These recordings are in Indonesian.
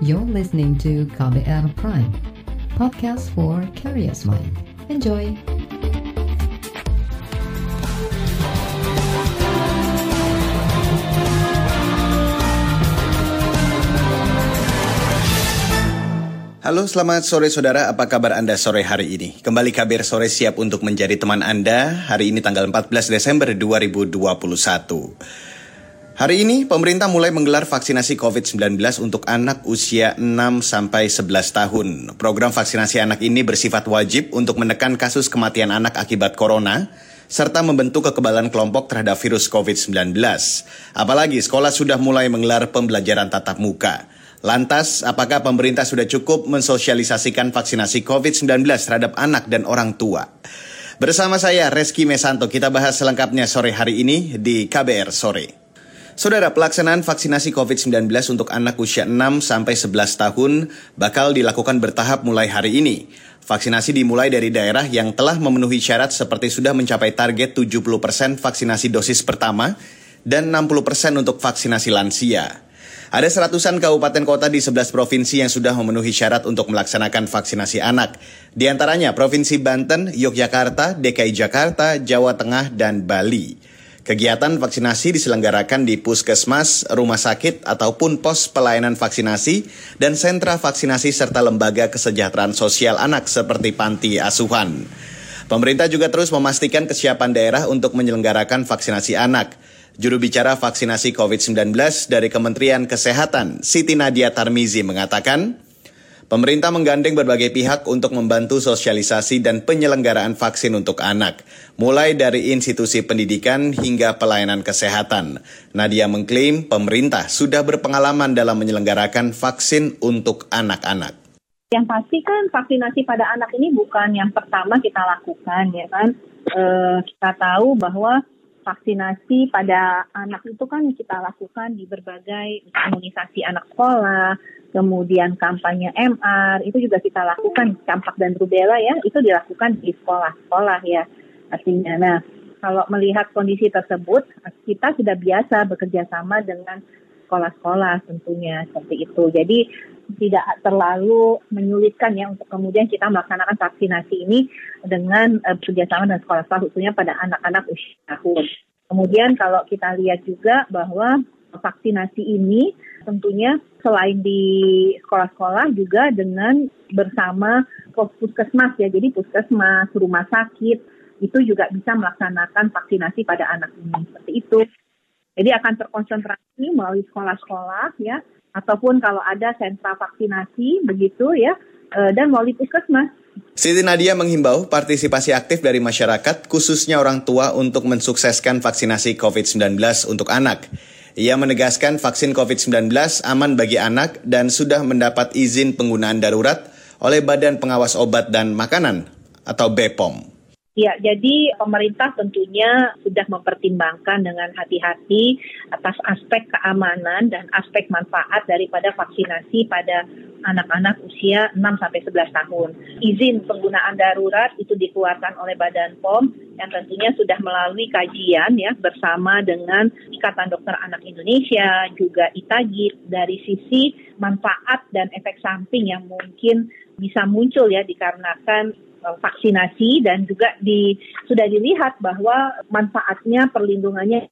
You're listening to KBR Prime, podcast for curious mind. Enjoy! Halo, selamat sore saudara. Apa kabar Anda sore hari ini? Kembali KBR sore siap untuk menjadi teman Anda. Hari ini tanggal 14 Desember 2021. Hari ini pemerintah mulai menggelar vaksinasi COVID-19 untuk anak usia 6 sampai 11 tahun. Program vaksinasi anak ini bersifat wajib untuk menekan kasus kematian anak akibat corona serta membentuk kekebalan kelompok terhadap virus COVID-19. Apalagi sekolah sudah mulai menggelar pembelajaran tatap muka. Lantas, apakah pemerintah sudah cukup mensosialisasikan vaksinasi COVID-19 terhadap anak dan orang tua? Bersama saya, Reski Mesanto, kita bahas selengkapnya sore hari ini di KBR Sore. Saudara, pelaksanaan vaksinasi COVID-19 untuk anak usia 6 sampai 11 tahun bakal dilakukan bertahap mulai hari ini. Vaksinasi dimulai dari daerah yang telah memenuhi syarat seperti sudah mencapai target 70% vaksinasi dosis pertama dan 60% untuk vaksinasi lansia. Ada seratusan kabupaten kota di 11 provinsi yang sudah memenuhi syarat untuk melaksanakan vaksinasi anak. Di antaranya Provinsi Banten, Yogyakarta, DKI Jakarta, Jawa Tengah, dan Bali. Kegiatan vaksinasi diselenggarakan di puskesmas, rumah sakit, ataupun pos pelayanan vaksinasi, dan sentra vaksinasi serta lembaga kesejahteraan sosial anak seperti panti asuhan. Pemerintah juga terus memastikan kesiapan daerah untuk menyelenggarakan vaksinasi anak. Juru bicara vaksinasi COVID-19 dari Kementerian Kesehatan, Siti Nadia Tarmizi mengatakan, pemerintah menggandeng berbagai pihak untuk membantu sosialisasi dan penyelenggaraan vaksin untuk anak, mulai dari institusi pendidikan hingga pelayanan kesehatan. Nadia mengklaim pemerintah sudah berpengalaman dalam menyelenggarakan vaksin untuk anak-anak. Yang pasti kan vaksinasi pada anak ini bukan yang pertama kita lakukan ya kan. E, kita tahu bahwa vaksinasi pada anak itu kan kita lakukan di berbagai imunisasi anak sekolah, kemudian kampanye MR, itu juga kita lakukan campak dan rubella ya, itu dilakukan di sekolah-sekolah ya artinya. Nah, kalau melihat kondisi tersebut, kita sudah biasa bekerja sama dengan sekolah-sekolah tentunya seperti itu. Jadi tidak terlalu menyulitkan ya untuk kemudian kita melaksanakan vaksinasi ini dengan uh, bekerjasama dengan sekolah-sekolah khususnya pada anak-anak usia tahun. Kemudian kalau kita lihat juga bahwa vaksinasi ini tentunya selain di sekolah-sekolah juga dengan bersama puskesmas ya. Jadi puskesmas, rumah sakit itu juga bisa melaksanakan vaksinasi pada anak ini seperti itu. Jadi akan terkonsentrasi melalui sekolah-sekolah ya, ataupun kalau ada sentra vaksinasi begitu ya, eh, dan melalui puskesmas. Siti Nadia menghimbau partisipasi aktif dari masyarakat, khususnya orang tua untuk mensukseskan vaksinasi COVID-19 untuk anak. Ia menegaskan vaksin COVID-19 aman bagi anak dan sudah mendapat izin penggunaan darurat oleh Badan Pengawas Obat dan Makanan atau BPOM. Ya, jadi pemerintah tentunya sudah mempertimbangkan dengan hati-hati atas aspek keamanan dan aspek manfaat daripada vaksinasi pada anak-anak usia 6 sampai 11 tahun. Izin penggunaan darurat itu dikeluarkan oleh Badan POM yang tentunya sudah melalui kajian ya bersama dengan Ikatan Dokter Anak Indonesia, juga ITAGI dari sisi manfaat dan efek samping yang mungkin bisa muncul ya dikarenakan Eh, vaksinasi dan juga di sudah dilihat bahwa manfaatnya perlindungannya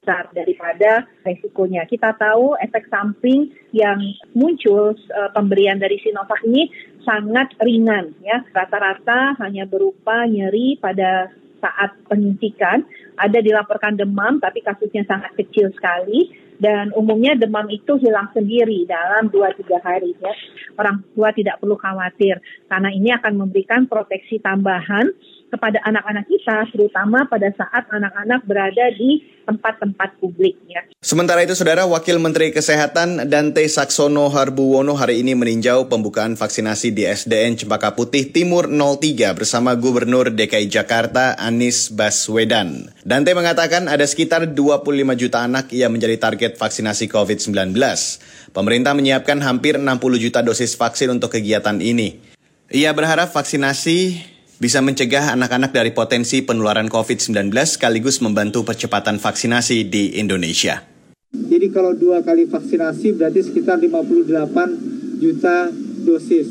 besar daripada resikonya. Kita tahu efek samping yang muncul uh, pemberian dari Sinovac ini sangat ringan ya. Rata-rata hanya berupa nyeri pada saat penyuntikan, ada dilaporkan demam tapi kasusnya sangat kecil sekali dan umumnya demam itu hilang sendiri dalam 2-3 hari ya. Orang tua tidak perlu khawatir karena ini akan memberikan proteksi tambahan kepada anak-anak kita, terutama pada saat anak-anak berada di tempat-tempat publik. Ya. Sementara itu, Saudara Wakil Menteri Kesehatan Dante Saksono Harbuwono hari ini meninjau pembukaan vaksinasi di SDN Cempaka Putih Timur 03 bersama Gubernur DKI Jakarta Anies Baswedan. Dante mengatakan ada sekitar 25 juta anak yang menjadi target vaksinasi COVID-19. Pemerintah menyiapkan hampir 60 juta dosis vaksin untuk kegiatan ini. Ia berharap vaksinasi bisa mencegah anak-anak dari potensi penularan COVID-19 sekaligus membantu percepatan vaksinasi di Indonesia. Jadi kalau dua kali vaksinasi berarti sekitar 58 juta dosis.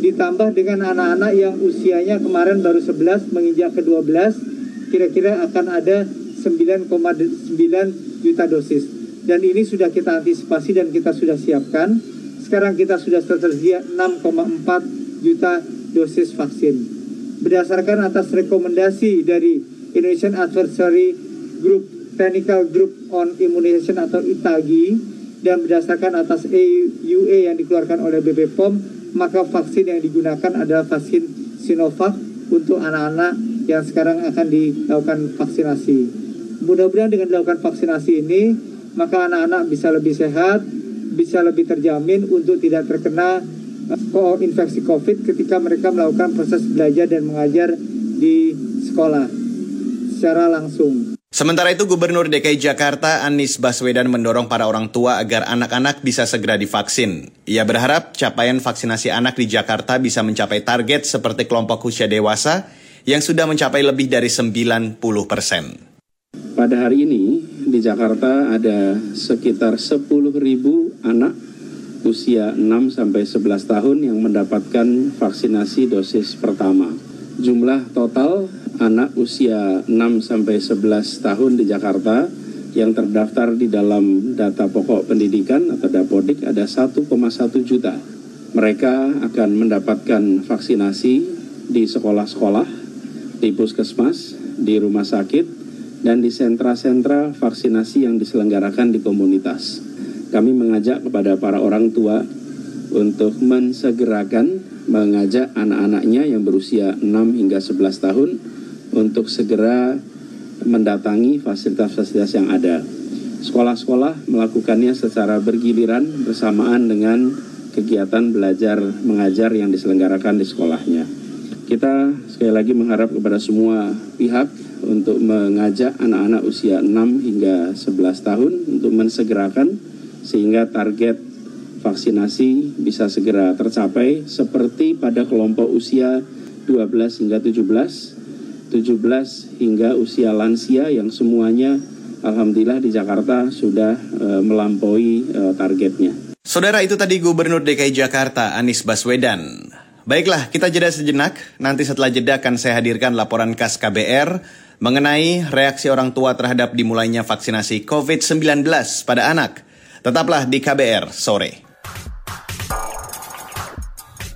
Ditambah dengan anak-anak yang usianya kemarin baru 11 menginjak ke 12, kira-kira akan ada 9,9 juta dosis. Dan ini sudah kita antisipasi dan kita sudah siapkan. Sekarang kita sudah tersedia 6,4 juta dosis vaksin. Berdasarkan atas rekomendasi dari Indonesian Advisory Group Technical Group on Immunization atau ITAGI dan berdasarkan atas EUA yang dikeluarkan oleh BP POM maka vaksin yang digunakan adalah vaksin Sinovac untuk anak-anak yang sekarang akan dilakukan vaksinasi. Mudah-mudahan dengan dilakukan vaksinasi ini maka anak-anak bisa lebih sehat, bisa lebih terjamin untuk tidak terkena infeksi COVID ketika mereka melakukan proses belajar dan mengajar di sekolah secara langsung. Sementara itu, Gubernur DKI Jakarta Anies Baswedan mendorong para orang tua agar anak-anak bisa segera divaksin. Ia berharap capaian vaksinasi anak di Jakarta bisa mencapai target seperti kelompok usia dewasa yang sudah mencapai lebih dari 90 persen. Pada hari ini, di Jakarta ada sekitar 10 ribu anak usia 6 sampai 11 tahun yang mendapatkan vaksinasi dosis pertama. Jumlah total anak usia 6 sampai 11 tahun di Jakarta yang terdaftar di dalam data pokok pendidikan atau Dapodik ada 1,1 juta. Mereka akan mendapatkan vaksinasi di sekolah-sekolah, di puskesmas, di rumah sakit, dan di sentra-sentra vaksinasi yang diselenggarakan di komunitas. Kami mengajak kepada para orang tua untuk mensegerakan mengajak anak-anaknya yang berusia 6 hingga 11 tahun untuk segera mendatangi fasilitas-fasilitas yang ada. Sekolah-sekolah melakukannya secara bergiliran bersamaan dengan kegiatan belajar mengajar yang diselenggarakan di sekolahnya. Kita sekali lagi mengharap kepada semua pihak untuk mengajak anak-anak usia 6 hingga 11 tahun untuk mensegerakan sehingga target vaksinasi bisa segera tercapai seperti pada kelompok usia 12 hingga 17 17 hingga usia lansia yang semuanya alhamdulillah di Jakarta sudah uh, melampaui uh, targetnya. Saudara itu tadi Gubernur DKI Jakarta Anies Baswedan. Baiklah, kita jeda sejenak. Nanti setelah jeda akan saya hadirkan laporan khas KBR mengenai reaksi orang tua terhadap dimulainya vaksinasi COVID-19 pada anak. Tetaplah di KBR sore.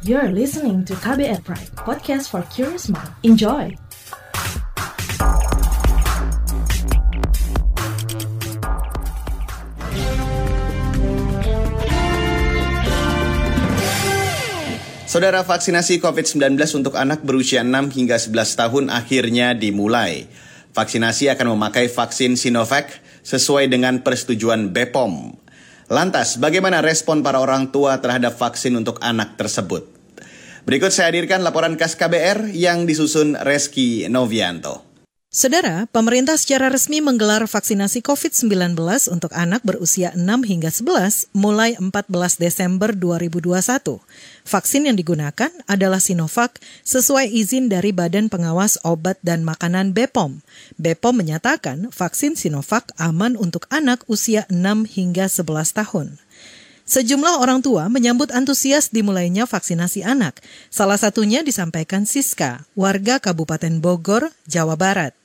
You're listening to KBR Pride, podcast for curious mind. Enjoy! Saudara vaksinasi COVID-19 untuk anak berusia 6 hingga 11 tahun akhirnya dimulai. Vaksinasi akan memakai vaksin Sinovac sesuai dengan persetujuan BPOM. Lantas, bagaimana respon para orang tua terhadap vaksin untuk anak tersebut? Berikut saya hadirkan laporan khas KBR yang disusun Reski Novianto. Saudara, pemerintah secara resmi menggelar vaksinasi COVID-19 untuk anak berusia 6 hingga 11 mulai 14 Desember 2021. Vaksin yang digunakan adalah Sinovac sesuai izin dari Badan Pengawas Obat dan Makanan BPOM. BPOM menyatakan vaksin Sinovac aman untuk anak usia 6 hingga 11 tahun. Sejumlah orang tua menyambut antusias dimulainya vaksinasi anak. Salah satunya disampaikan Siska, warga Kabupaten Bogor, Jawa Barat.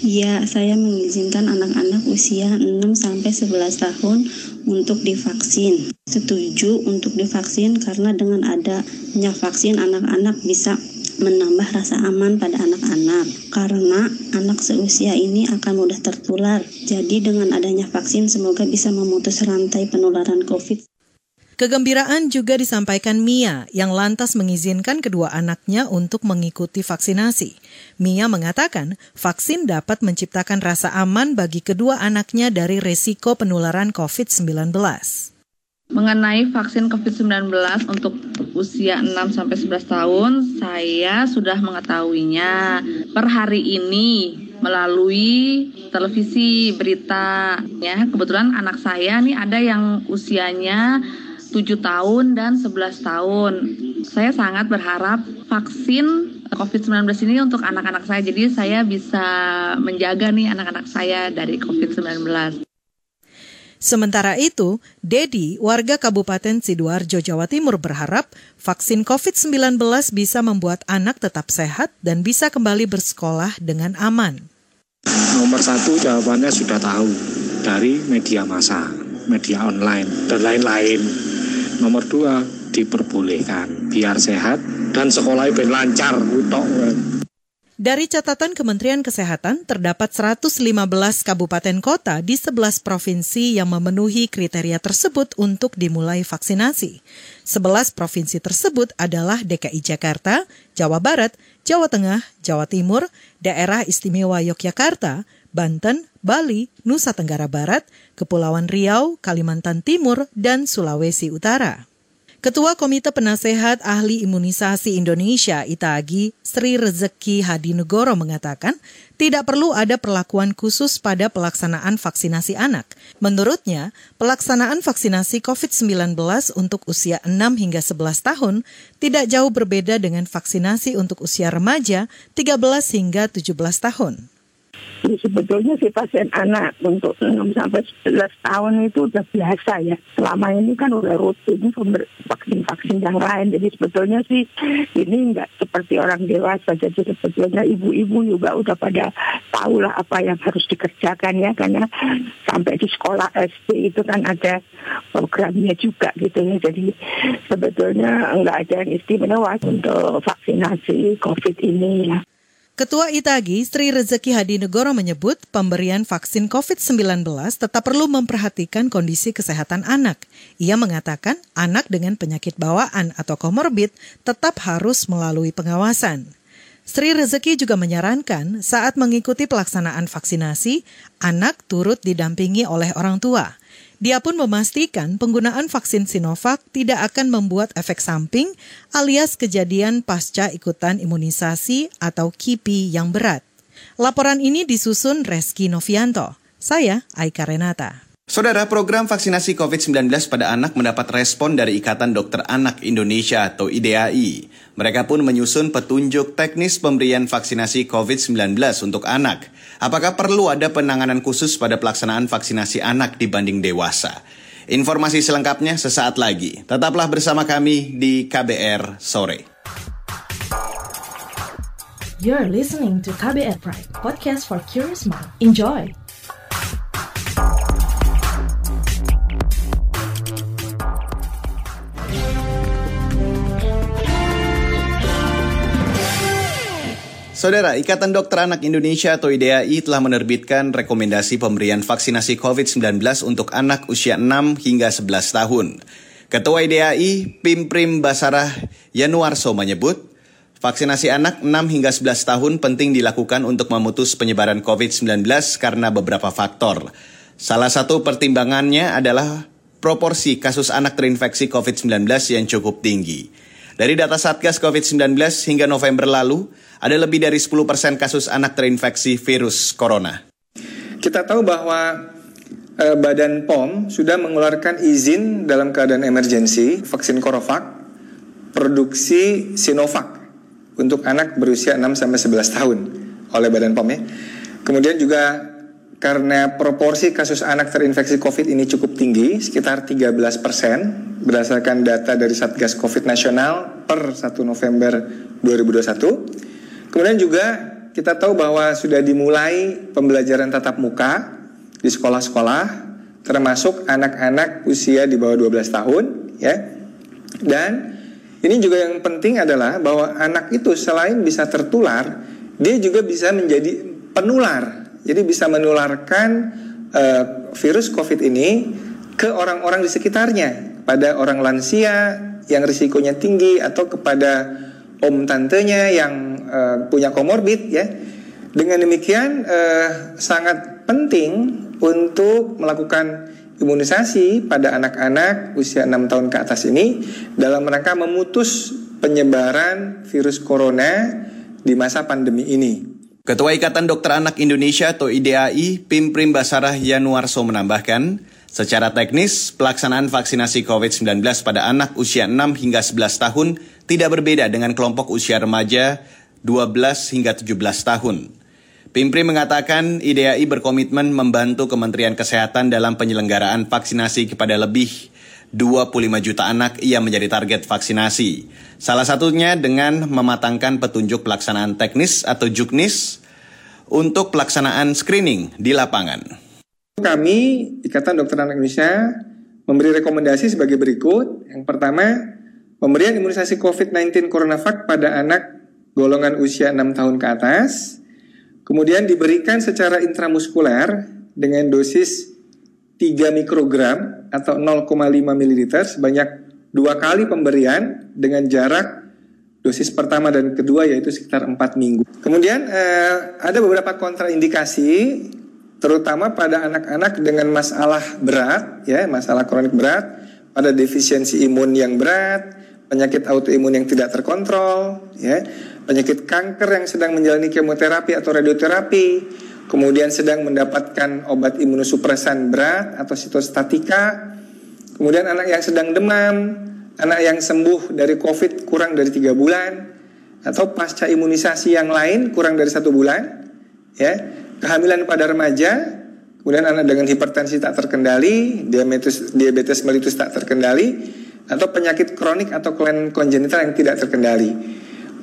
Ya, saya mengizinkan anak-anak usia 6 sampai 11 tahun untuk divaksin. Setuju untuk divaksin karena dengan adanya vaksin anak-anak bisa menambah rasa aman pada anak-anak karena anak seusia ini akan mudah tertular. Jadi dengan adanya vaksin semoga bisa memutus rantai penularan COVID. Kegembiraan juga disampaikan Mia yang lantas mengizinkan kedua anaknya untuk mengikuti vaksinasi. Mia mengatakan vaksin dapat menciptakan rasa aman bagi kedua anaknya dari resiko penularan COVID-19. Mengenai vaksin COVID-19 untuk usia 6 sampai 11 tahun, saya sudah mengetahuinya per hari ini melalui televisi berita ya. Kebetulan anak saya nih ada yang usianya 7 tahun dan 11 tahun. Saya sangat berharap vaksin COVID-19 ini untuk anak-anak saya. Jadi saya bisa menjaga nih anak-anak saya dari COVID-19. Sementara itu, Dedi, warga Kabupaten Sidoarjo, Jawa Timur berharap vaksin COVID-19 bisa membuat anak tetap sehat dan bisa kembali bersekolah dengan aman. Nomor satu jawabannya sudah tahu dari media massa, media online, dan lain-lain. Nomor dua diperbolehkan biar sehat dan sekolahnya ben lancar utok. Dari catatan Kementerian Kesehatan, terdapat 115 kabupaten kota di 11 provinsi yang memenuhi kriteria tersebut untuk dimulai vaksinasi. 11 provinsi tersebut adalah DKI Jakarta, Jawa Barat, Jawa Tengah, Jawa Timur, Daerah Istimewa Yogyakarta, Banten, Bali, Nusa Tenggara Barat, Kepulauan Riau, Kalimantan Timur, dan Sulawesi Utara. Ketua Komite Penasehat Ahli Imunisasi Indonesia Itagi, Sri Rezeki Hadinegoro mengatakan, tidak perlu ada perlakuan khusus pada pelaksanaan vaksinasi anak. Menurutnya, pelaksanaan vaksinasi COVID-19 untuk usia 6 hingga 11 tahun tidak jauh berbeda dengan vaksinasi untuk usia remaja 13 hingga 17 tahun. Sebetulnya si pasien anak untuk 6 sampai 11 tahun itu udah biasa ya. Selama ini kan udah rutin vaksin-vaksin yang lain. Jadi sebetulnya sih ini nggak seperti orang dewasa. Jadi sebetulnya ibu-ibu juga udah pada tahu lah apa yang harus dikerjakan ya. Karena sampai di sekolah SD itu kan ada programnya juga gitu ya. Jadi sebetulnya nggak ada yang istimewa untuk vaksinasi COVID ini ya. Ketua Itagi, Sri Rezeki Hadinegoro menyebut pemberian vaksin COVID-19 tetap perlu memperhatikan kondisi kesehatan anak. Ia mengatakan anak dengan penyakit bawaan atau komorbid tetap harus melalui pengawasan. Sri Rezeki juga menyarankan saat mengikuti pelaksanaan vaksinasi, anak turut didampingi oleh orang tua. Dia pun memastikan penggunaan vaksin Sinovac tidak akan membuat efek samping alias kejadian pasca ikutan imunisasi atau KIPI yang berat. Laporan ini disusun Reski Novianto. Saya Aika Renata. Saudara, program vaksinasi COVID-19 pada anak mendapat respon dari Ikatan Dokter Anak Indonesia atau IDAI. Mereka pun menyusun petunjuk teknis pemberian vaksinasi COVID-19 untuk anak. Apakah perlu ada penanganan khusus pada pelaksanaan vaksinasi anak dibanding dewasa? Informasi selengkapnya sesaat lagi. Tetaplah bersama kami di KBR Sore. You're listening to KBR Pride, podcast for curious mind. Enjoy! Saudara, Ikatan Dokter Anak Indonesia atau IDAI telah menerbitkan rekomendasi pemberian vaksinasi COVID-19 untuk anak usia 6 hingga 11 tahun. Ketua IDAI, Pimprim Basarah Yanuarso menyebut, vaksinasi anak 6 hingga 11 tahun penting dilakukan untuk memutus penyebaran COVID-19 karena beberapa faktor. Salah satu pertimbangannya adalah proporsi kasus anak terinfeksi COVID-19 yang cukup tinggi. Dari data Satgas COVID-19 hingga November lalu, ada lebih dari 10% kasus anak terinfeksi virus corona. Kita tahu bahwa eh, Badan POM sudah mengeluarkan izin dalam keadaan emergensi vaksin Corovac produksi Sinovac untuk anak berusia 6 sampai 11 tahun oleh Badan POM ya. Kemudian juga karena proporsi kasus anak terinfeksi COVID ini cukup tinggi, sekitar 13 persen, berdasarkan data dari Satgas COVID Nasional per 1 November 2021. Kemudian juga kita tahu bahwa sudah dimulai pembelajaran tatap muka di sekolah-sekolah, termasuk anak-anak usia di bawah 12 tahun, ya. Dan ini juga yang penting adalah bahwa anak itu selain bisa tertular, dia juga bisa menjadi penular jadi bisa menularkan uh, virus COVID ini ke orang-orang di sekitarnya, pada orang lansia yang risikonya tinggi atau kepada om tantenya yang uh, punya komorbid ya. Dengan demikian uh, sangat penting untuk melakukan imunisasi pada anak-anak usia 6 tahun ke atas ini dalam rangka memutus penyebaran virus corona di masa pandemi ini. Ketua Ikatan Dokter Anak Indonesia atau IDAI, Pimprim Basarah Yanuarso menambahkan, secara teknis, pelaksanaan vaksinasi COVID-19 pada anak usia 6 hingga 11 tahun tidak berbeda dengan kelompok usia remaja 12 hingga 17 tahun. Pimpri mengatakan IDAI berkomitmen membantu Kementerian Kesehatan dalam penyelenggaraan vaksinasi kepada lebih 25 juta anak yang menjadi target vaksinasi. Salah satunya dengan mematangkan petunjuk pelaksanaan teknis atau juknis untuk pelaksanaan screening di lapangan. Kami, Ikatan Dokter Anak Indonesia, memberi rekomendasi sebagai berikut. Yang pertama, pemberian imunisasi COVID-19 CoronaVac pada anak golongan usia 6 tahun ke atas, Kemudian diberikan secara intramuskuler dengan dosis 3 mikrogram atau 0,5 ml sebanyak dua kali pemberian dengan jarak dosis pertama dan kedua yaitu sekitar 4 minggu. Kemudian eh, ada beberapa kontraindikasi terutama pada anak-anak dengan masalah berat ya, masalah kronik berat, pada defisiensi imun yang berat, penyakit autoimun yang tidak terkontrol ya penyakit kanker yang sedang menjalani kemoterapi atau radioterapi, kemudian sedang mendapatkan obat imunosupresan berat atau sitostatika, kemudian anak yang sedang demam, anak yang sembuh dari COVID kurang dari tiga bulan, atau pasca imunisasi yang lain kurang dari satu bulan, ya, kehamilan pada remaja, kemudian anak dengan hipertensi tak terkendali, diabetes, diabetes mellitus tak terkendali, atau penyakit kronik atau kelainan kongenital yang tidak terkendali.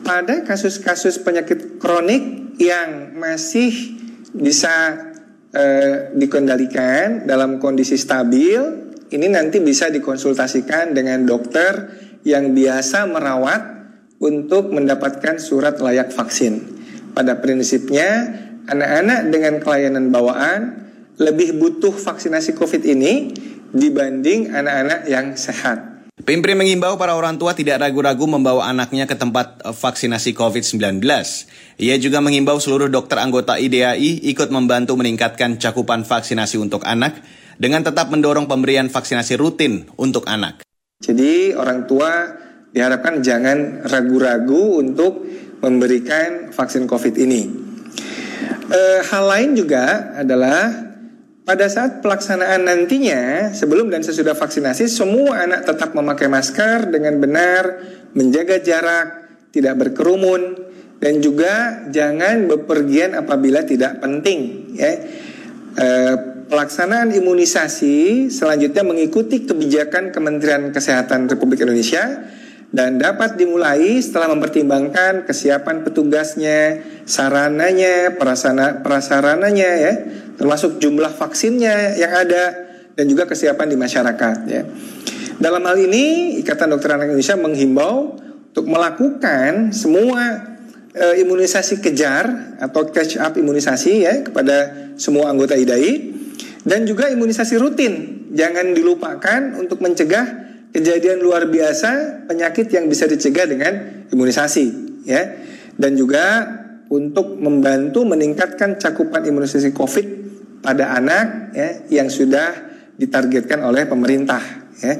Pada kasus-kasus penyakit kronik yang masih bisa eh, dikendalikan dalam kondisi stabil, ini nanti bisa dikonsultasikan dengan dokter yang biasa merawat untuk mendapatkan surat layak vaksin. Pada prinsipnya, anak-anak dengan kelainan bawaan lebih butuh vaksinasi COVID ini dibanding anak-anak yang sehat. Pimpri mengimbau para orang tua tidak ragu-ragu membawa anaknya ke tempat eh, vaksinasi COVID-19. Ia juga mengimbau seluruh dokter anggota IDAI ikut membantu meningkatkan cakupan vaksinasi untuk anak dengan tetap mendorong pemberian vaksinasi rutin untuk anak. Jadi orang tua diharapkan jangan ragu-ragu untuk memberikan vaksin COVID ini. E, hal lain juga adalah pada saat pelaksanaan nantinya, sebelum dan sesudah vaksinasi, semua anak tetap memakai masker dengan benar, menjaga jarak, tidak berkerumun, dan juga jangan bepergian apabila tidak penting. Ya. E, pelaksanaan imunisasi selanjutnya mengikuti kebijakan Kementerian Kesehatan Republik Indonesia dan dapat dimulai setelah mempertimbangkan kesiapan petugasnya, sarananya, prasana, prasarananya ya, termasuk jumlah vaksinnya yang ada dan juga kesiapan di masyarakat ya. Dalam hal ini Ikatan Dokter Anak Indonesia menghimbau untuk melakukan semua e, imunisasi kejar atau catch up imunisasi ya kepada semua anggota IDAI dan juga imunisasi rutin. Jangan dilupakan untuk mencegah kejadian luar biasa penyakit yang bisa dicegah dengan imunisasi ya dan juga untuk membantu meningkatkan cakupan imunisasi COVID pada anak ya yang sudah ditargetkan oleh pemerintah ya.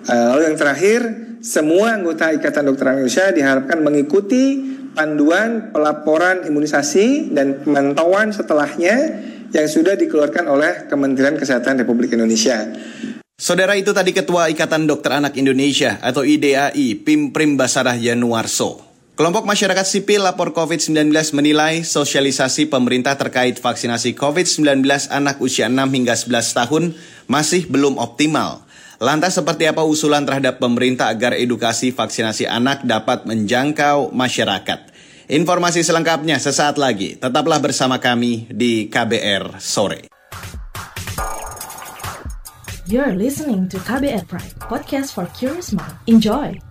Eh, lalu yang terakhir semua anggota Ikatan Dokter Indonesia diharapkan mengikuti panduan pelaporan imunisasi dan pemantauan setelahnya yang sudah dikeluarkan oleh Kementerian Kesehatan Republik Indonesia. Saudara itu tadi Ketua Ikatan Dokter Anak Indonesia atau IDAI, Pimprim Basarah Yanuarso. Kelompok masyarakat sipil lapor COVID-19 menilai sosialisasi pemerintah terkait vaksinasi COVID-19 anak usia 6 hingga 11 tahun masih belum optimal. Lantas seperti apa usulan terhadap pemerintah agar edukasi vaksinasi anak dapat menjangkau masyarakat? Informasi selengkapnya sesaat lagi. Tetaplah bersama kami di KBR Sore. You're listening to KBR Pride, podcast for curious mind. Enjoy!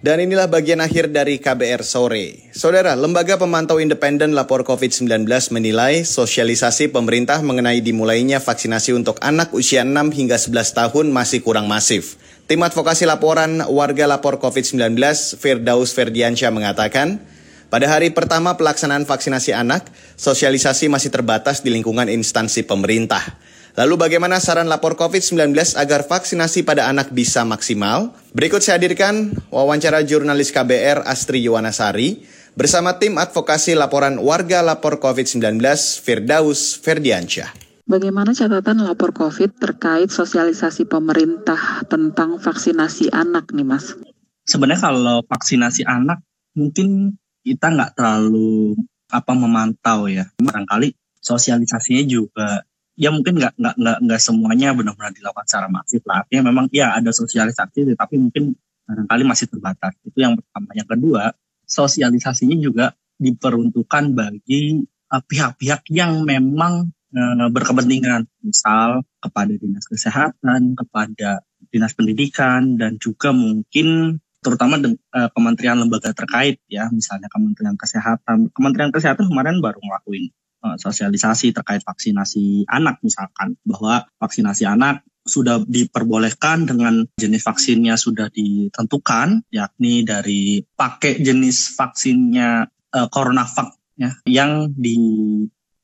Dan inilah bagian akhir dari KBR Sore. Saudara, Lembaga Pemantau Independen Lapor COVID-19 menilai sosialisasi pemerintah mengenai dimulainya vaksinasi untuk anak usia 6 hingga 11 tahun masih kurang masif. Tim advokasi laporan warga lapor COVID-19 Firdaus Ferdiansyah mengatakan, pada hari pertama pelaksanaan vaksinasi anak, sosialisasi masih terbatas di lingkungan instansi pemerintah. Lalu bagaimana saran lapor COVID-19 agar vaksinasi pada anak bisa maksimal? Berikut saya hadirkan wawancara jurnalis KBR Astri Yuwanasari bersama tim advokasi laporan warga lapor COVID-19 Firdaus Ferdiansyah. Bagaimana catatan lapor COVID terkait sosialisasi pemerintah tentang vaksinasi anak nih Mas? Sebenarnya kalau vaksinasi anak mungkin kita nggak terlalu apa memantau ya. Barangkali sosialisasinya juga ya mungkin nggak nggak nggak nggak semuanya benar-benar dilakukan secara masif lah. Artinya memang ya ada sosialisasi tapi mungkin barangkali masih terbatas. Itu yang pertama. Yang kedua, sosialisasinya juga diperuntukkan bagi uh, pihak-pihak yang memang Eh, berkepentingan, misal kepada dinas kesehatan, kepada dinas pendidikan, dan juga mungkin terutama uh, kementerian lembaga terkait ya, misalnya Kementerian Kesehatan. Kementerian Kesehatan kemarin baru ngelakuin uh, sosialisasi terkait vaksinasi anak misalkan, bahwa vaksinasi anak sudah diperbolehkan dengan jenis vaksinnya sudah ditentukan, yakni dari pakai jenis vaksinnya uh, CoronaVac ya, yang di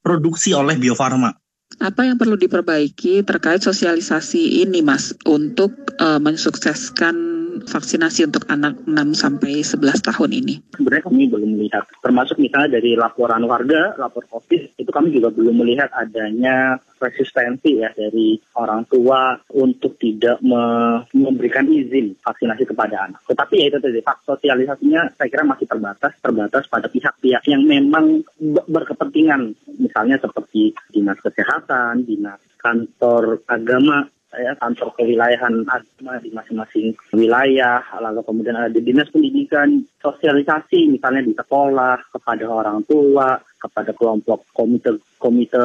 produksi oleh Bio Farma. Apa yang perlu diperbaiki terkait sosialisasi ini, Mas, untuk uh, mensukseskan vaksinasi untuk anak 6 sampai 11 tahun ini? Sebenarnya kami belum melihat, termasuk misalnya dari laporan warga, lapor COVID, itu kami juga belum melihat adanya resistensi ya dari orang tua untuk tidak me memberikan izin vaksinasi kepada anak. Tetapi ya itu tadi, sosialisasinya saya kira masih terbatas, terbatas pada pihak-pihak yang memang berkepentingan, misalnya seperti dinas kesehatan, dinas kantor agama ya kantor kewilayahan agama di masing-masing wilayah, lalu kemudian ada di dinas pendidikan, sosialisasi misalnya di sekolah kepada orang tua, kepada kelompok komite komite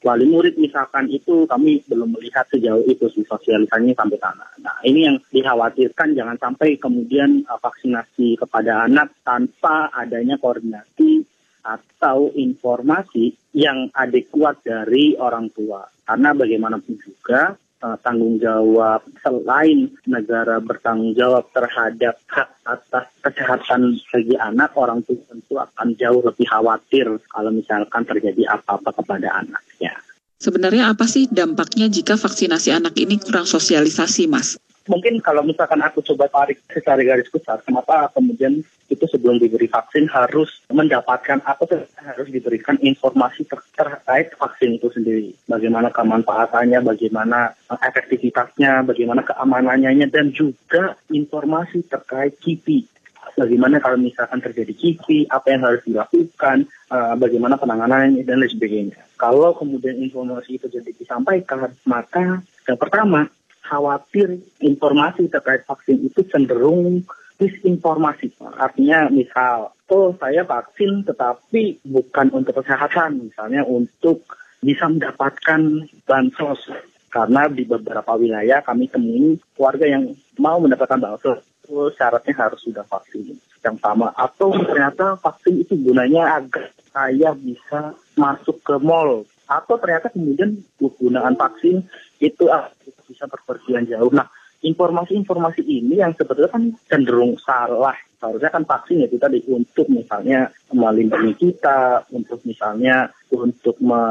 wali murid misalkan itu kami belum melihat sejauh itu sih sosialisasinya sampai sana. Nah ini yang dikhawatirkan jangan sampai kemudian uh, vaksinasi kepada anak tanpa adanya koordinasi atau informasi yang adekuat dari orang tua. Karena bagaimanapun juga uh, tanggung jawab selain negara bertanggung jawab terhadap hak atas kesehatan bagi anak orang tua tentu akan jauh lebih khawatir kalau misalkan terjadi apa-apa kepada anaknya. Sebenarnya apa sih dampaknya jika vaksinasi anak ini kurang sosialisasi, Mas? Mungkin kalau misalkan aku coba tarik secara garis besar, kenapa kemudian itu sebelum diberi vaksin harus mendapatkan atau harus diberikan informasi ter terkait vaksin itu sendiri. Bagaimana kemanfaatannya, bagaimana eh, efektivitasnya, bagaimana keamanannya, dan juga informasi terkait KIPI. Bagaimana kalau misalkan terjadi KIPI, apa yang harus dilakukan, uh, bagaimana penanganannya, dan lain sebagainya. Kalau kemudian informasi itu jadi disampaikan, maka yang pertama, khawatir informasi terkait vaksin itu cenderung disinformasi. Artinya misal, oh saya vaksin tetapi bukan untuk kesehatan, misalnya untuk bisa mendapatkan bansos. Karena di beberapa wilayah kami temui warga yang mau mendapatkan bansos, itu syaratnya harus sudah vaksin yang sama. Atau ternyata vaksin itu gunanya agar saya bisa masuk ke mall. Atau ternyata kemudian penggunaan vaksin itu ah, bisa berpergian jauh. Nah, informasi-informasi ini yang sebetulnya kan cenderung salah. Seharusnya kan vaksin itu tadi untuk misalnya melindungi kita, untuk misalnya untuk me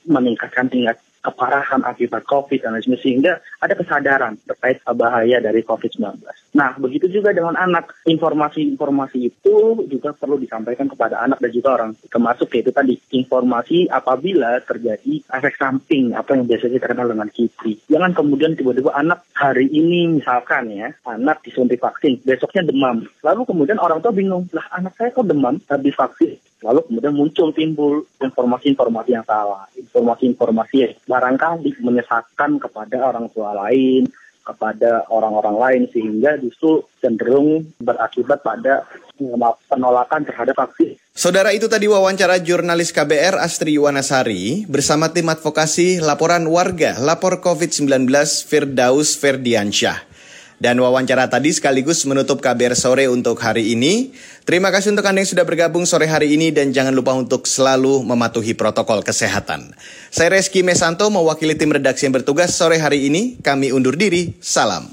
meningkatkan tingkat keparahan akibat COVID dan lain sebagainya sehingga ada kesadaran terkait bahaya dari COVID-19. Nah, begitu juga dengan anak. Informasi-informasi itu juga perlu disampaikan kepada anak dan juga orang. Termasuk yaitu tadi informasi apabila terjadi efek samping apa yang biasanya terkenal dengan KIPI. Jangan kemudian tiba-tiba anak hari ini misalkan ya, anak disuntik vaksin, besoknya demam. Lalu kemudian orang tua bingung, lah anak saya kok demam habis vaksin? Lalu kemudian muncul timbul informasi-informasi yang salah, informasi-informasi yang barangkali menyesatkan kepada orang tua lain, kepada orang-orang lain sehingga justru cenderung berakibat pada penolakan terhadap vaksin. Saudara itu tadi wawancara jurnalis KBR Astri Yuwanasari bersama tim advokasi laporan warga lapor COVID-19 Firdaus Ferdiansyah. Dan wawancara tadi sekaligus menutup KBR sore untuk hari ini. Terima kasih untuk Anda yang sudah bergabung sore hari ini dan jangan lupa untuk selalu mematuhi protokol kesehatan. Saya Reski Mesanto mewakili tim redaksi yang bertugas sore hari ini. Kami undur diri. Salam.